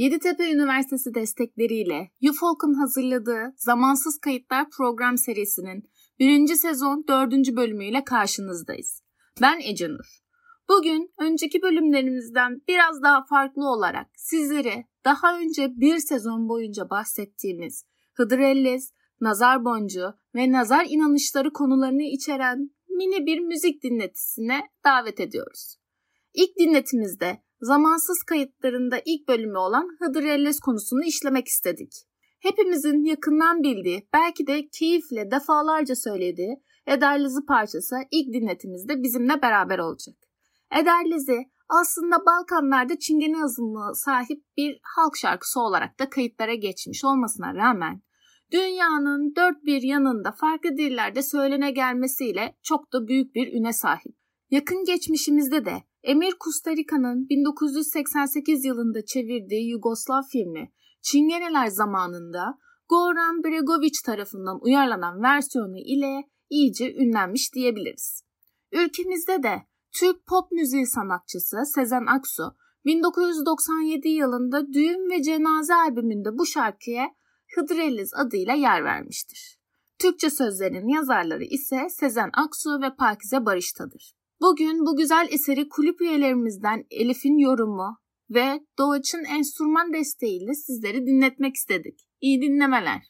Yeditepe Üniversitesi destekleriyle UFOLK'un hazırladığı Zamansız Kayıtlar program serisinin birinci sezon dördüncü bölümüyle karşınızdayız. Ben Ece Nur. Bugün önceki bölümlerimizden biraz daha farklı olarak sizlere daha önce bir sezon boyunca bahsettiğimiz Hıdrellez, nazar boncuğu ve nazar inanışları konularını içeren mini bir müzik dinletisine davet ediyoruz. İlk dinletimizde zamansız kayıtlarında ilk bölümü olan Hıdrellez konusunu işlemek istedik. Hepimizin yakından bildiği, belki de keyifle defalarca söylediği Ederliz'i parçası ilk dinletimizde bizimle beraber olacak. Ederlizi aslında Balkanlarda çingene azınlığı sahip bir halk şarkısı olarak da kayıtlara geçmiş olmasına rağmen dünyanın dört bir yanında farklı dillerde söylene gelmesiyle çok da büyük bir üne sahip. Yakın geçmişimizde de Emir Kustarika'nın 1988 yılında çevirdiği Yugoslav filmi Çingeneler zamanında Goran Bregovic tarafından uyarlanan versiyonu ile iyice ünlenmiş diyebiliriz. Ülkemizde de Türk pop müziği sanatçısı Sezen Aksu 1997 yılında Düğün ve Cenaze albümünde bu şarkıya Hıdrellez adıyla yer vermiştir. Türkçe sözlerin yazarları ise Sezen Aksu ve Pakize Barış'tadır. Bugün bu güzel eseri kulüp üyelerimizden Elif'in yorumu ve Doğaç'ın enstrüman desteğiyle sizleri dinletmek istedik. İyi dinlemeler.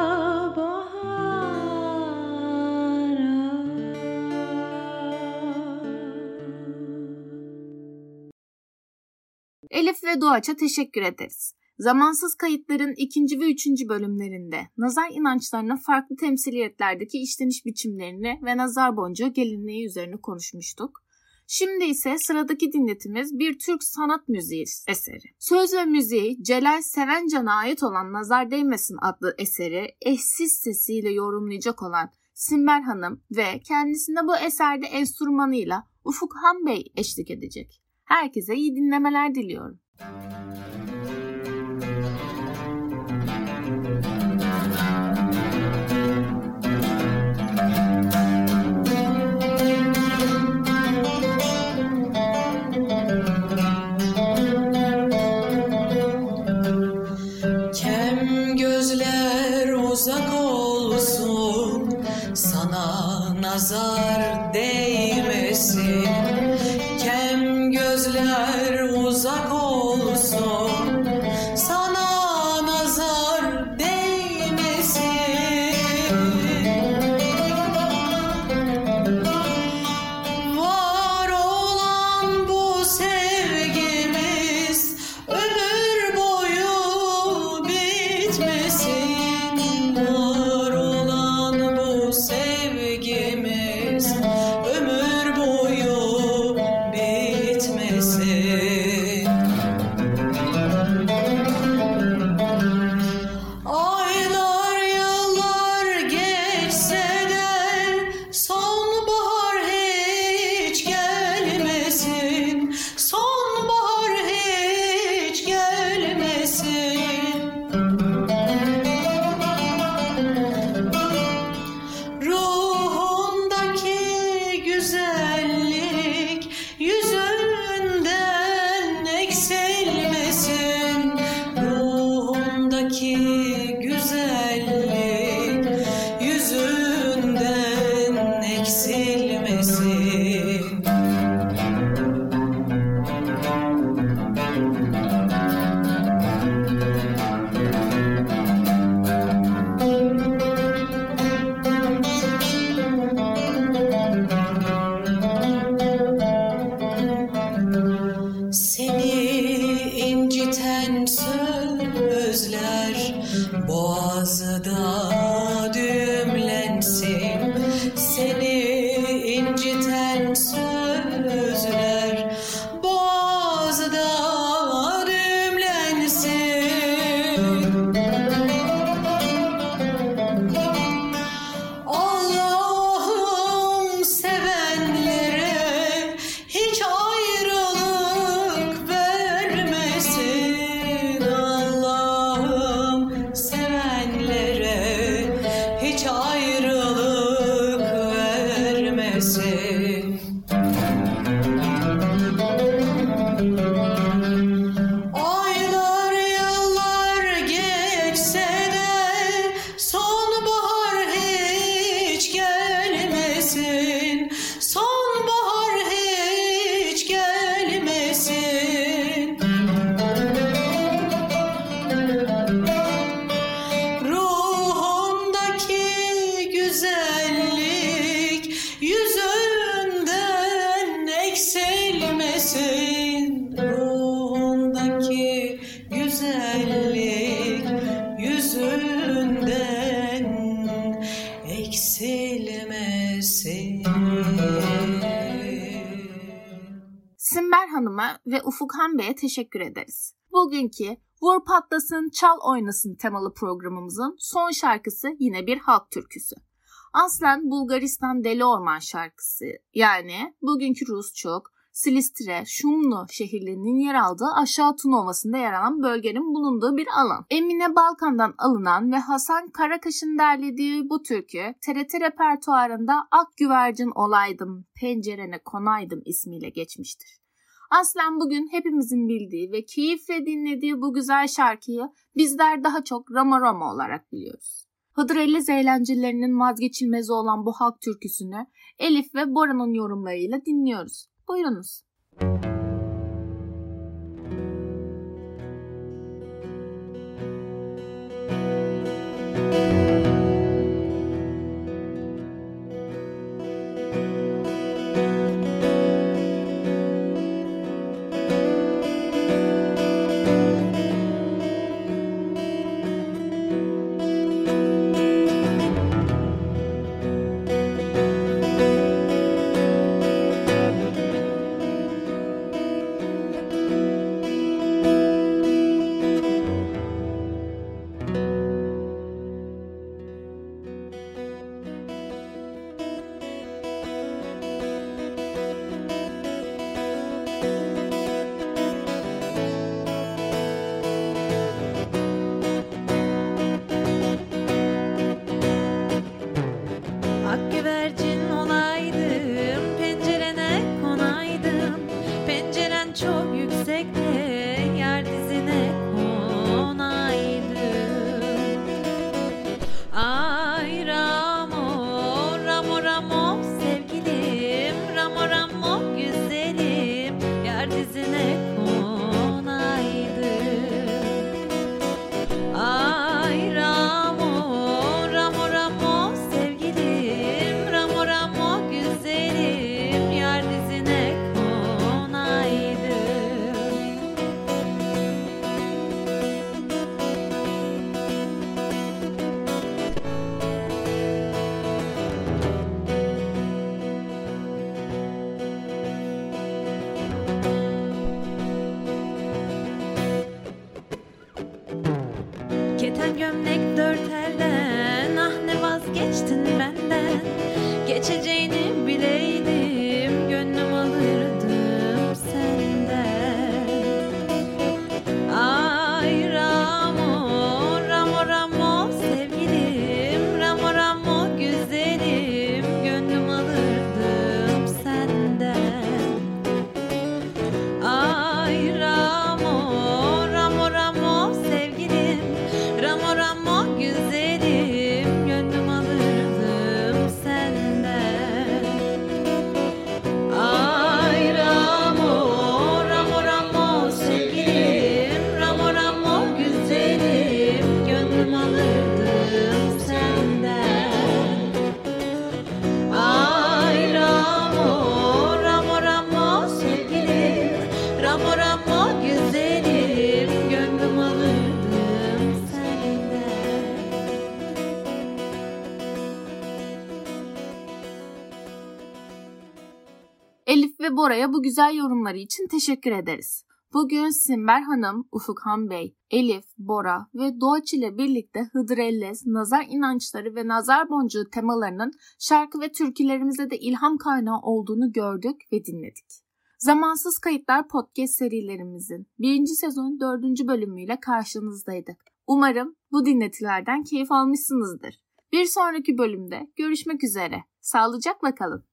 Elif ve Doğaç'a teşekkür ederiz. Zamansız kayıtların ikinci ve üçüncü bölümlerinde nazar inançlarının farklı temsiliyetlerdeki işleniş biçimlerini ve nazar boncuğu gelinliği üzerine konuşmuştuk. Şimdi ise sıradaki dinletimiz bir Türk sanat müziği eseri. Söz ve müziği Celal Sevencan'a ait olan Nazar Değmesin adlı eseri eşsiz sesiyle yorumlayacak olan Simber Hanım ve kendisine bu eserde enstrümanıyla Ufuk Han Bey eşlik edecek. Herkese iyi dinlemeler diliyorum. thank you Hanım'a ve Ufukhan Bey'e teşekkür ederiz. Bugünkü Vur Patlasın Çal Oynasın temalı programımızın son şarkısı yine bir halk türküsü. Aslen Bulgaristan Deli Orman şarkısı yani bugünkü Rusçuk, Silistre, Şumlu şehirlerinin yer aldığı aşağı Tun Ovası'nda yer alan bölgenin bulunduğu bir alan. Emine Balkan'dan alınan ve Hasan Karakaş'ın derlediği bu türkü TRT repertuarında Ak Güvercin Olaydım, Pencerene Konaydım ismiyle geçmiştir. Aslen bugün hepimizin bildiği ve keyifle dinlediği bu güzel şarkıyı bizler daha çok Rama Rama olarak biliyoruz. Hıdrellez eğlencelerinin vazgeçilmezi olan bu halk türküsünü Elif ve Bora'nın yorumlarıyla dinliyoruz. Buyurunuz. Müzik Bora'ya bu güzel yorumları için teşekkür ederiz. Bugün Simber Hanım, Ufukhan Bey, Elif, Bora ve Doğaç ile birlikte Hıdrellez, nazar inançları ve nazar boncuğu temalarının şarkı ve türkülerimize de ilham kaynağı olduğunu gördük ve dinledik. Zamansız Kayıtlar podcast serilerimizin birinci sezon dördüncü bölümüyle karşınızdaydık. Umarım bu dinletilerden keyif almışsınızdır. Bir sonraki bölümde görüşmek üzere. Sağlıcakla kalın.